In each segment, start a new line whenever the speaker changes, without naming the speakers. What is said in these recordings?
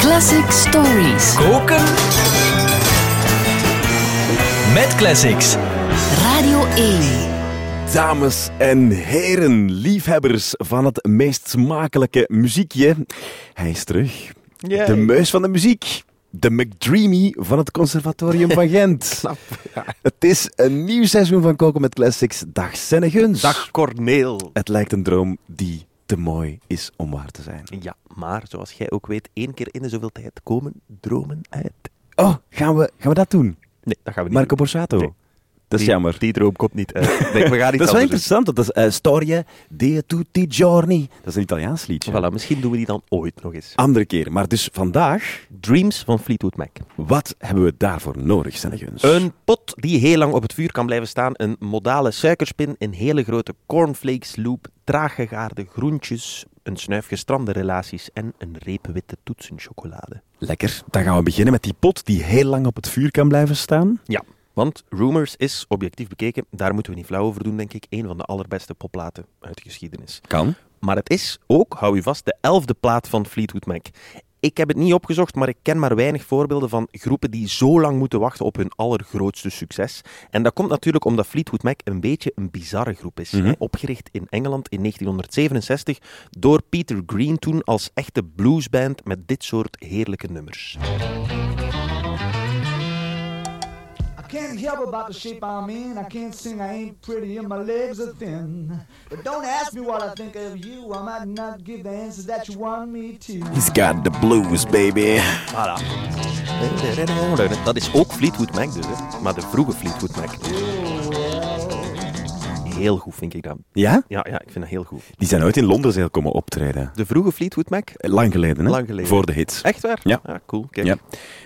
Classic Stories.
Koken. Met classics.
Radio 1.
Dames en heren, liefhebbers van het meest smakelijke muziekje. Hij is terug. De muis van de muziek. De McDreamy van het Conservatorium van Gent. Het is een nieuw seizoen van Koken met Classics. Dag Senneguns.
Dag Corneel.
Het lijkt een droom die te mooi is om waar te zijn.
Ja, maar zoals jij ook weet, één keer in de zoveel tijd komen dromen uit.
Oh, gaan we, gaan we dat doen?
Nee, dat gaan we niet
Marco
doen.
Borsato.
Nee.
Dat is
Die-
jammer.
Die droom komt niet uit. Nee, we gaan
Dat is wel interessant. Dat is uh, Storia di tutti giorni. Dat is een Italiaans liedje.
Voilà, misschien doen we die dan ooit nog eens.
Andere keer. Maar dus vandaag,
Dreams van Fleetwood Mac.
wat hebben we daarvoor nodig, Senneguns?
Een pot die heel lang op het vuur kan blijven staan. Een modale suikerspin, een hele grote cornflakes loop, traag gegaarde groentjes, een snuif gestrande relaties en een reep witte toetsenchocolade.
Lekker. Dan gaan we beginnen met die pot die heel lang op het vuur kan blijven staan.
Ja, want Rumors is, objectief bekeken, daar moeten we niet flauw over doen, denk ik, een van de allerbeste popplaten uit de geschiedenis.
Kan.
Maar het is ook, hou je vast, de elfde plaat van Fleetwood Mac. Ik heb het niet opgezocht, maar ik ken maar weinig voorbeelden van groepen die zo lang moeten wachten op hun allergrootste succes. En dat komt natuurlijk omdat Fleetwood Mac een beetje een bizarre groep is. hè. Opgericht in Engeland in 1967 door Peter Green toen als echte bluesband met dit soort heerlijke nummers.
I can't help about the shape I'm in. I can't sing, I ain't pretty, and my legs are thin. But don't ask me what I think of you. I might not give the answers that you want me to.
He's got the blues, baby.
Voilà. Dat is ook Fleetwood Mac dus, hè. maar de vroege Fleetwood Mac. Heel goed vind ik dat.
Ja?
Ja, ja, ik vind dat heel goed.
Die zijn ooit in Londen komen optreden.
De vroege Fleetwood Mac?
Lang geleden, hè?
Lang geleden.
Voor de hits.
Echt waar?
Ja.
cool. Kijk,
Ja.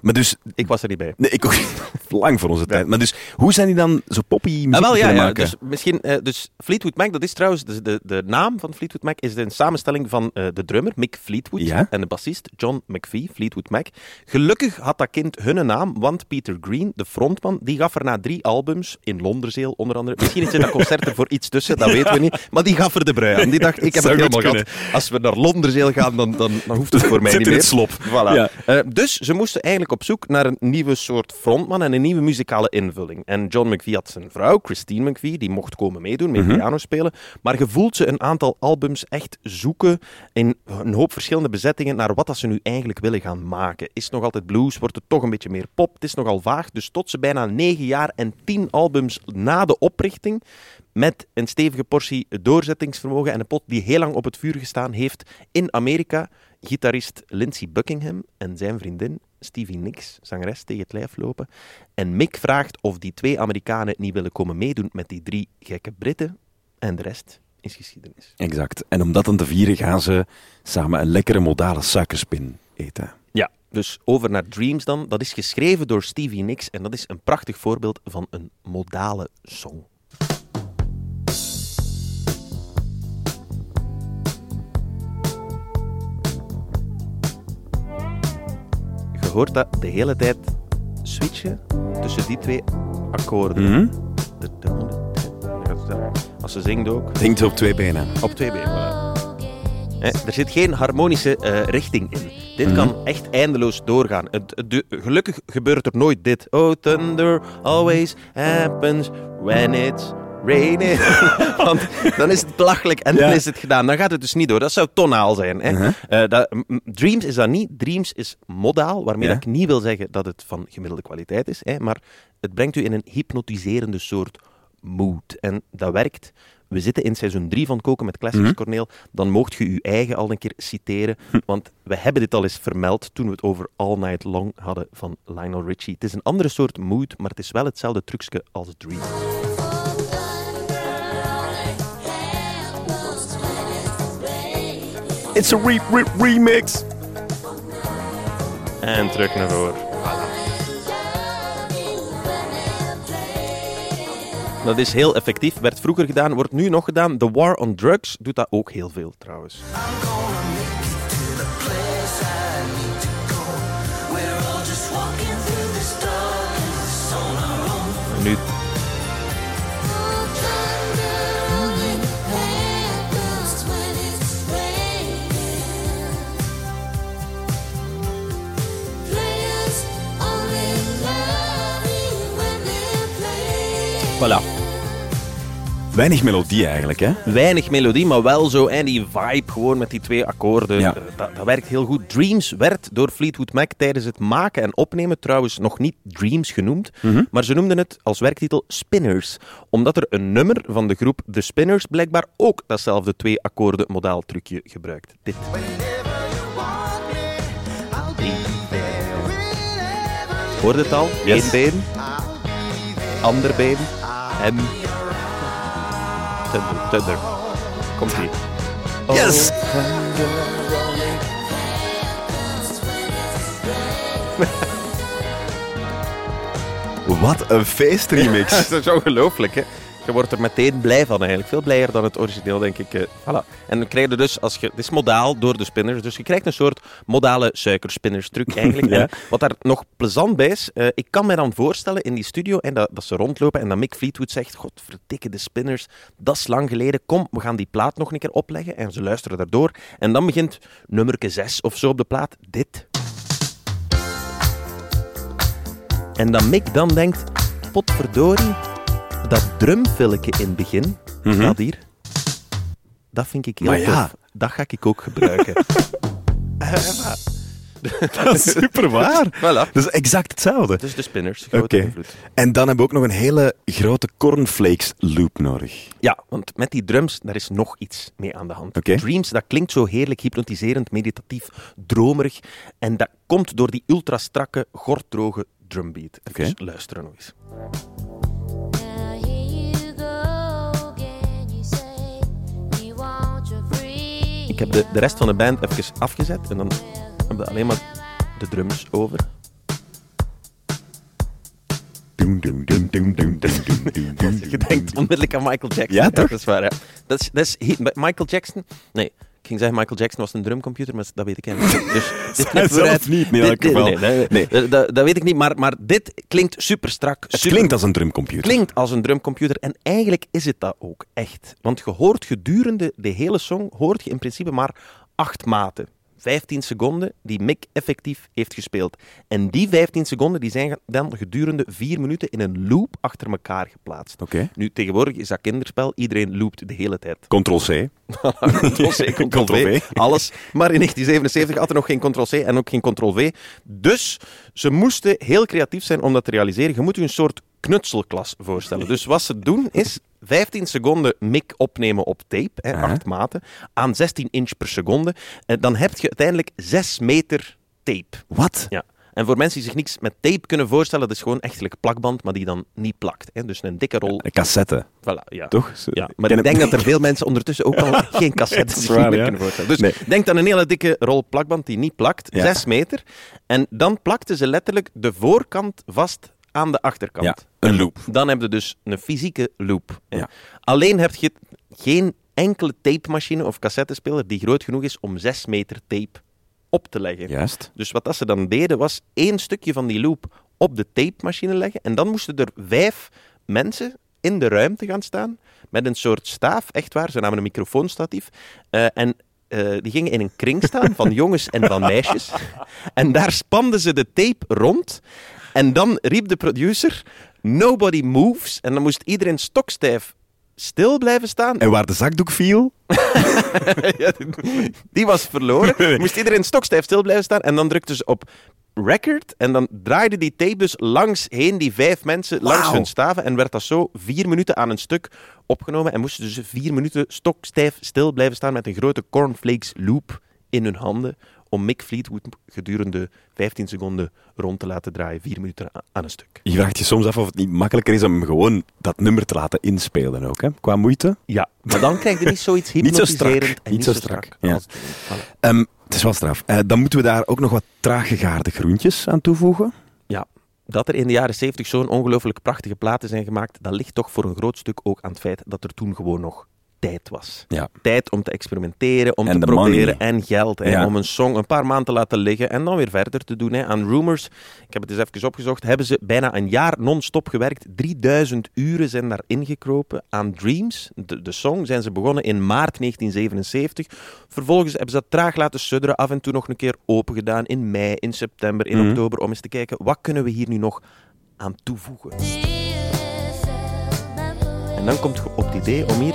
Maar dus...
ik was er niet bij.
Nee, ik ook niet. Lang voor onze tijd. Maar dus, hoe zijn die dan zo poppy
Ah, wel, ja? Dus, misschien, eh, dus Fleetwood Mac, dat is trouwens, de, de, de naam van Fleetwood Mac is een samenstelling van eh, de drummer Mick Fleetwood
Ja.
en de bassist John McVie, Fleetwood Mac. Gelukkig had dat kind hun naam, want Peter Green, de frontman, die gaf er na drie albums, in Londerzeel onder andere, misschien is er dat concert er voor iets tussen, dat weten we niet, maar die gaf er de brui aan. Die dacht, ik heb het helemaal gehad. Als we naar Londerzeel gaan, dan, dan, dan hoeft het voor mij
Zit
niet
in
meer.
het slop.
Voilà.
Ja.
Eh, dus ze moesten eigenlijk op zoek naar een nieuwe soort frontman en een nieuwe muzikale invulling. En John McVie had zijn vrouw, Christine McVie, die mocht komen meedoen met piano spelen. Maar je voelt ze een aantal albums echt zoeken in een hoop verschillende bezettingen naar wat dat ze nu eigenlijk willen gaan maken. Is het nog altijd blues? Wordt het toch een beetje meer pop? Het is nogal vaag. Dus tot ze bijna negen jaar en tien albums na de oprichting met een stevige portie doorzettingsvermogen en een pot die heel lang op het vuur gestaan heeft in Amerika. Gitarist Lindsey Buckingham en zijn vriendin Stevie Nicks, zangeres, tegen het lijf lopen. En Mick vraagt of die twee Amerikanen niet willen komen meedoen met die drie gekke Britten. En de rest is geschiedenis.
Exact. En om dat dan te vieren gaan ze samen een lekkere modale suikerspin eten.
Ja, dus over naar Dreams dan. Dat is geschreven door Stevie Nicks en dat is een prachtig voorbeeld van een modale song. Hoort dat de hele tijd switchen tussen die twee akkoorden.
Mhm.
Als ze zingt ook.
Denkt op twee benen.
Op twee benen. voilà. Er zit geen harmonische eh, richting in. Dit
Mhm.
kan echt eindeloos doorgaan. Het, het- de- gelukkig gebeurt er nooit dit. Oh, thunder always happens when it's raining. Want dan is het belachelijk en dan
Ja.
is het gedaan. Dan gaat het dus niet door. Dat zou tonaal zijn. Hè.
Mhm.
Eh, dat, Dreams is dat niet. Dreams is modaal, waarmee
Ja.
dat ik niet wil zeggen dat het van gemiddelde kwaliteit is. Hè, maar het brengt u in een hypnotiserende soort mood. En dat werkt. We zitten in seizoen 3 van Koken met Classics,
Mhm.
Corneel. Dan moogt je uw eigen al een keer citeren. Want we hebben dit al eens vermeld toen we het over All Night Long hadden van Lionel Richie. Het is een andere soort mood, maar het is wel hetzelfde trucje als Dream.
It's a re- re- remix.
En terug naar voren. Dat is heel effectief, werd vroeger gedaan, wordt nu nog gedaan. The War on Drugs doet dat ook heel veel trouwens. Nu Voilà.
Weinig melodie eigenlijk, hè?
Weinig melodie, maar wel zo. En die vibe gewoon met die twee akkoorden.
Ja.
eh, Dat, dat werkt heel goed. Dreams werd door Fleetwood Mac tijdens het maken en opnemen trouwens nog niet Dreams genoemd. Maar ze noemden het als werktitel Spinners. Omdat er een nummer van de groep The Spinners blijkbaar ook datzelfde twee akkoorden modaaltrucje gebruikt. Dit. Hoorde het al?
Yes.
Eén been, ander been en... Thunder, thunder. Komt ie.
Yes! Wat een feestremix.
dat is ongelooflijk, hè? Je wordt er meteen blij van eigenlijk. Veel blijer dan het origineel, denk ik. eh, Voilà. En dan krijg je dus, als je, het is modaal door de spinners, dus je krijgt een soort modale suikerspinnerstruc eigenlijk.
Ja.
Wat daar nog plezant bij is, eh, ik kan me dan voorstellen in die studio en dat, dat ze rondlopen en dat Mick Fleetwood zegt, god verdikke de spinners, dat is lang geleden, kom, we gaan die plaat nog een keer opleggen. En ze luisteren daardoor. En dan begint nummerke 6 of zo op de plaat, dit. En dat Mick dan denkt, potverdorie, dat drumfilletje in het begin, dat hier, dat vind ik heel
Maar ja.
tof. Dat ga ik ook gebruiken.
Dat is super waar.
voilà.
Dat is exact hetzelfde.
Dus de spinners, grote invloed.
En dan hebben we ook nog een hele grote cornflakes loop nodig.
Ja, want met die drums, daar is nog iets mee aan de hand. Dreams, dat klinkt zo heerlijk hypnotiserend, meditatief, dromerig. En dat komt door die ultra strakke, gorddroge drumbeat. Even
Oké.
luisteren nog eens. ik heb de, de rest van de band even afgezet en dan hebben we alleen maar de drums over. Je denkt onmiddellijk aan Michael Jackson.
Ja, toch?
Dat is waar. Dat is, dat is Michael Jackson... Nee, ik ging zeggen Michael Jackson was een drumcomputer, maar dat weet ik niet. Dus dit eruit.
niet, in
Dit-
elk
dit-
geval.
Nee, nee, nee.
Nee.
Dat, dat weet ik niet, maar, maar dit klinkt super strak.
Het klinkt als een drumcomputer.
klinkt als een drumcomputer en eigenlijk is het dat ook echt. Want je hoort gedurende de hele song hoort je in principe maar acht maten. 15 seconden die Mick effectief heeft gespeeld. En die 15 seconden die zijn dan gedurende vier minuten in een loop achter elkaar geplaatst.
Oké.
Nu, tegenwoordig is dat kinderspel. Iedereen loopt de hele tijd.
Ctrl-C.
Ctrl-C, Ctrl-V, alles. Maar in 1977 had er nog geen Ctrl-C en ook geen Ctrl-V. Dus ze moesten heel creatief zijn om dat te realiseren. Je moet je een soort knutselklas voorstellen. Dus wat ze doen is 15 seconden mic opnemen op tape, hè, acht maten, aan 16 inch per seconde. En dan heb je uiteindelijk 6 meter tape.
Wat?
Ja. En voor mensen die zich niks met tape kunnen voorstellen, dat is gewoon echtelijk plakband, maar die dan niet plakt. Hè. Dus een dikke rol.
Een cassette,
Voilà, ja.
toch?
Ja, maar ik denk dat er veel mensen ondertussen ook al geen cassettes
Dat is
zich
waar,
niet meer
ja.
kunnen voorstellen. Dus
Nee.
denk aan een hele dikke rol plakband die niet plakt,
Ja.
6 meter. En dan plakten ze letterlijk de voorkant vast aan de achterkant.
Ja, een loop.
Dan heb je dus een fysieke loop.
Ja.
Alleen heb je geen enkele tapemachine of cassettespeler die groot genoeg is om 6 meter tape op te leggen.
Juist.
Dus wat dat ze dan deden, was één stukje van die loop op de tapemachine leggen. En dan moesten er vijf mensen in de ruimte gaan staan met een soort staaf, echt waar. Ze namen een microfoonstatief. eh, en eh, die gingen in een kring staan van jongens en van meisjes. En daar spanden ze de tape rond. En dan riep de producer, nobody moves. En dan moest iedereen stokstijf stil blijven staan.
En waar de zakdoek viel?
Ja, die was verloren. Moest iedereen stokstijf stil blijven staan. En dan drukten ze op record. En dan draaide die tape dus langs heen, die vijf mensen, langs hun staven. En werd dat zo vier minuten aan een stuk opgenomen. En moesten dus vier minuten stokstijf stil blijven staan met een grote cornflakes loop in hun handen. Om Mick Fleetwood gedurende 15 seconden rond te laten draaien. Vier minuten aan een stuk.
Je vraagt je soms af of het niet makkelijker is om hem gewoon dat nummer te laten inspelen ook, hè? Qua moeite.
Ja, maar dan krijg je niet zoiets
Niet zo strak.
hypnotiserend en
Niet zo strak, ja.
als- voilà.
Ehm, het is wel straf. Eh, dan moeten we daar ook nog wat traag gegaarde groentjes aan toevoegen.
Ja, dat er in de jaren 70 zo'n ongelooflijk prachtige platen zijn gemaakt, dat ligt toch voor een groot stuk ook aan het feit dat er toen gewoon nog tijd was.
Ja.
Tijd om te experimenteren, om
En
te proberen
money.
en geld. Hè,
Ja.
Om een song een paar maanden te laten liggen en dan weer verder te doen. Hè. Aan Rumors, ik heb het eens even opgezocht, hebben ze bijna een jaar non-stop gewerkt. 3000 uren zijn daar ingekropen. Aan Dreams, de, de song, zijn ze begonnen in maart 1977. Vervolgens hebben ze dat traag laten sudderen, af en toe nog een keer open gedaan in mei, in september, in
Mhm.
oktober, om eens te kijken, wat kunnen we hier nu nog aan toevoegen? En dan komt je op het idee om hier,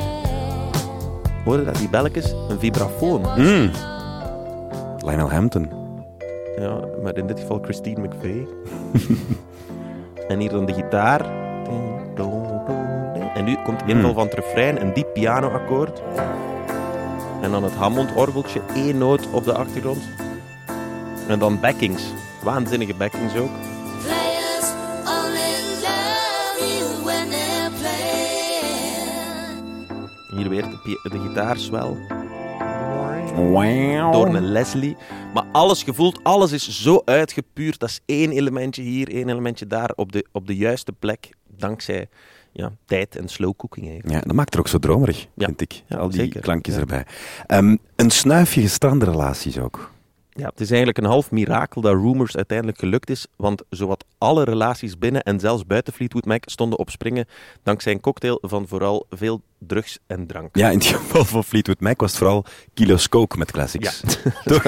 hoor je dat, die belletjes, een vibrafoon.
Mm. Lionel Hampton.
Ja, maar in dit geval Christine McVie. en hier dan de gitaar. En nu komt inval
Hmm.
van het refrein, een diep pianoakkoord. En dan het Hammond-orgeltje, één noot op de achtergrond. En dan backings. Waanzinnige backings ook. Hier weer de, de gitaarswel.
Wow.
Door een Leslie. Maar alles gevoeld, alles is zo uitgepuurd. Dat is één elementje hier, één elementje daar. Op de, op de juiste plek. Dankzij ja, tijd en slow cooking eigenlijk.
Ja, dat maakt er ook zo dromerig,
Ja.
vind ik.
Ja,
Al die
zeker.
klankjes erbij. Ehm, een snuifje gestrande relaties ook.
Ja, het is eigenlijk een half mirakel dat Rumors uiteindelijk gelukt is, want zowat alle relaties binnen en zelfs buiten Fleetwood Mac stonden op springen dankzij een cocktail van vooral veel drugs en drank.
Ja, in het geval van Fleetwood Mac was het vooral kilo's coke met classics.
Toch?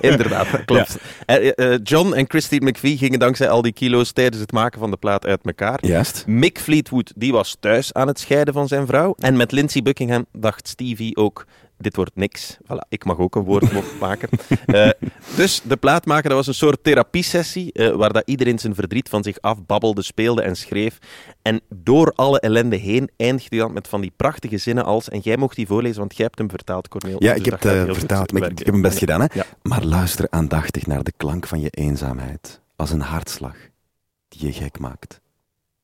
Inderdaad, dat klopt. Eh, eh, John en Christine McVie gingen dankzij al die kilo's tijdens het maken van de plaat uit elkaar.
Juist.
Mick Fleetwood die was thuis aan het scheiden van zijn vrouw. En met Lindsey Buckingham dacht Stevie ook... Dit wordt niks. Voilà, ik mag ook een woord maken. Eh, dus de plaatmaker, dat was een soort therapiesessie, eh, waar dat iedereen zijn verdriet van zich afbabbelde, speelde en schreef. En door alle ellende heen eindigde hij dan met van die prachtige zinnen als... En jij mocht die voorlezen, want jij hebt hem vertaald, Cornel.
Ja,
Dus
ik heb het eh,
goed
vertaald, maar ik, heb hem best gedaan. Hè?
Ja.
Maar luister aandachtig naar de klank van je eenzaamheid. Als een hartslag die je gek maakt.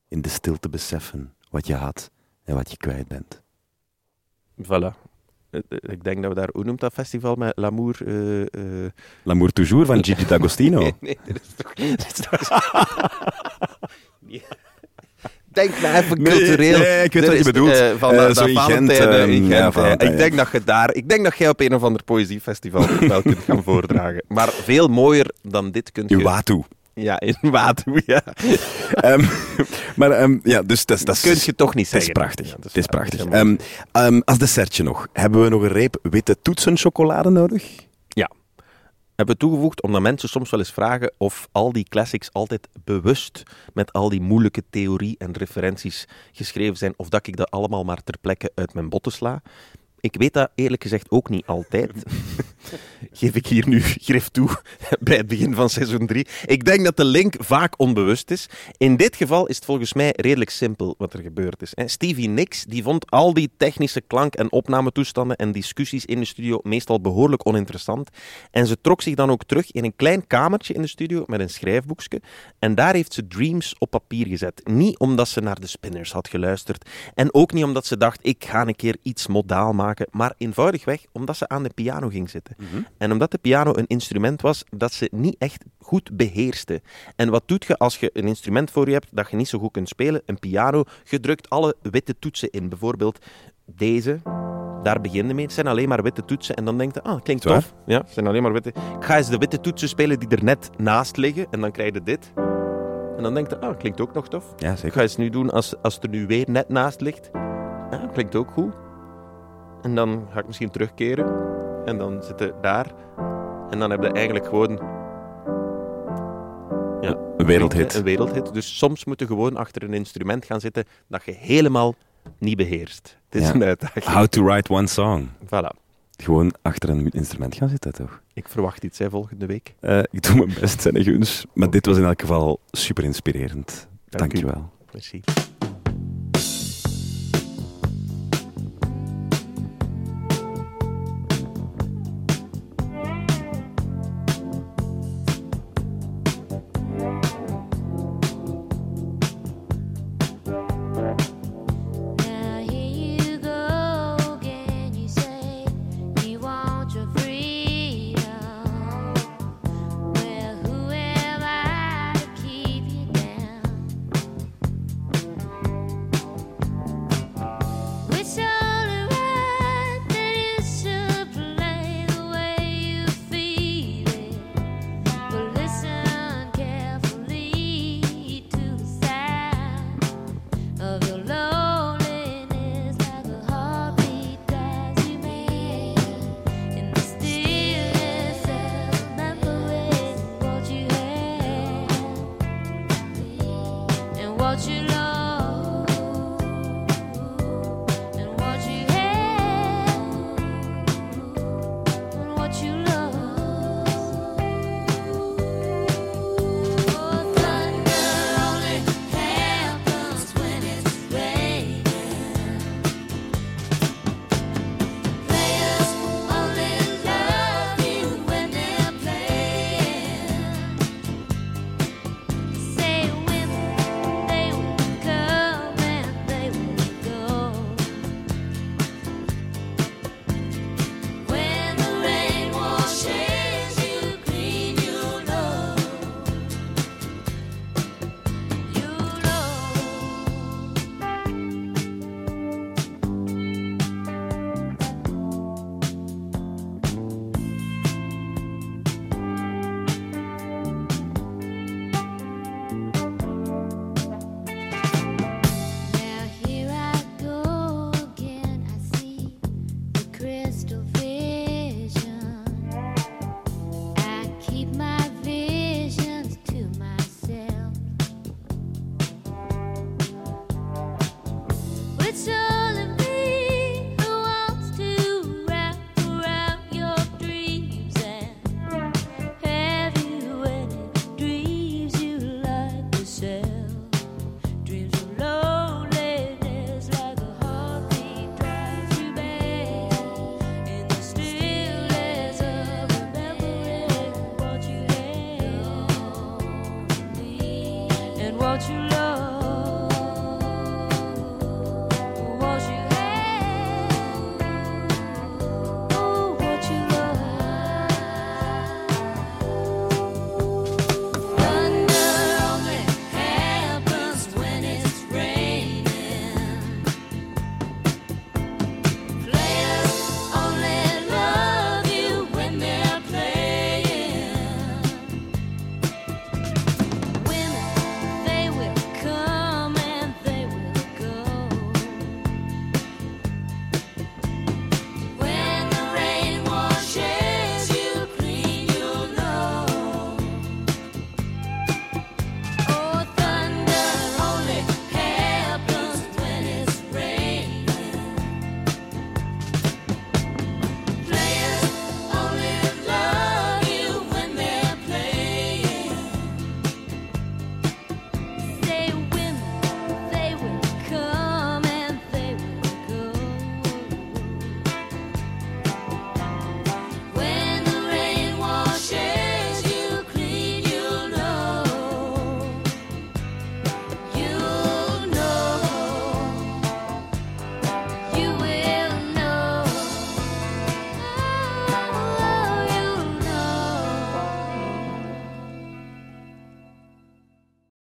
In de stilte beseffen wat je had en wat je kwijt bent.
Voilà. Eh, eh, Ik denk dat we daar, hoe noemt dat festival met L'amour? eh,
L'amour toujours van Gigi D'Agostino.
Nee, nee, dat is toch... Dat is toch... Nee. Denk nou even cultureel.
nee, ik weet
Er
wat je bedoelt.
van dat-
zo Gent,
Gent,
ja, Valentijn,
Ik denk dat je daar... Ik denk dat jij op een of ander poëziefestival wel kunt gaan voordragen. Maar veel mooier dan dit kunt je...
In Watu.
Ja, in Watu, ja.
Ehm, maar ehm, ja, dus dat, is- dat, is-
kun je toch niet
Het is
zeggen.
prachtig.
Ja, dat
het is prachtig.
Dat is helemaal-
Ehm, ehm, als dessertje nog. Hebben we nog een reep witte toetsenchocolade nodig?
hebben we toegevoegd omdat mensen soms wel eens vragen of al die classics altijd bewust met al die moeilijke theorie en referenties geschreven zijn, of dat ik dat allemaal maar ter plekke uit mijn botten sla. Ik weet dat eerlijk gezegd ook niet altijd. Geef ik hier nu grif toe bij het begin van seizoen 3. Ik denk dat de link vaak onbewust is. In dit geval is het volgens mij redelijk simpel wat er gebeurd is. Stevie Nicks die vond al die technische klank- en opnametoestanden en discussies in de studio meestal behoorlijk oninteressant. En ze trok zich dan ook terug in een klein kamertje in de studio met een schrijfboekje. En daar heeft ze Dreams op papier gezet. Niet omdat ze naar de Spinners had geluisterd. En ook niet omdat ze dacht, ik ga een keer iets modaal maken. Maar eenvoudigweg omdat ze aan de piano ging zitten. En omdat de piano een instrument was dat ze niet echt goed beheerste. En wat doet je als je een instrument voor je hebt dat je niet zo goed kunt spelen? Een piano. Je drukt alle witte toetsen in. Bijvoorbeeld deze. Daar begin je mee. Het zijn alleen maar witte toetsen. En dan denk je, ah, klinkt
Zwaar?
tof. Ja, het zijn alleen maar witte. Ik ga eens de witte toetsen spelen die er net naast liggen. En dan krijg je dit. En dan denk je, ah, klinkt ook nog tof.
Ja,
Ik
zeker.
ga eens nu doen als, als het er nu weer net naast ligt. Ja, klinkt ook goed. En dan ga ik misschien terugkeren. En dan zitten daar. En dan heb je eigenlijk gewoon
Een wereldhit.
een wereldhit. Dus soms moet je gewoon achter een instrument gaan zitten dat je helemaal niet beheerst. Het is
Ja.
een uitdaging.
How to write one song.
Voilà.
Gewoon achter een instrument gaan zitten, toch?
Ik verwacht iets hè, volgende week.
Eh, ik doe mijn best, zijn guns. Maar dit was in elk geval super inspirerend.
Dank u.
Dankjewel.
Merci.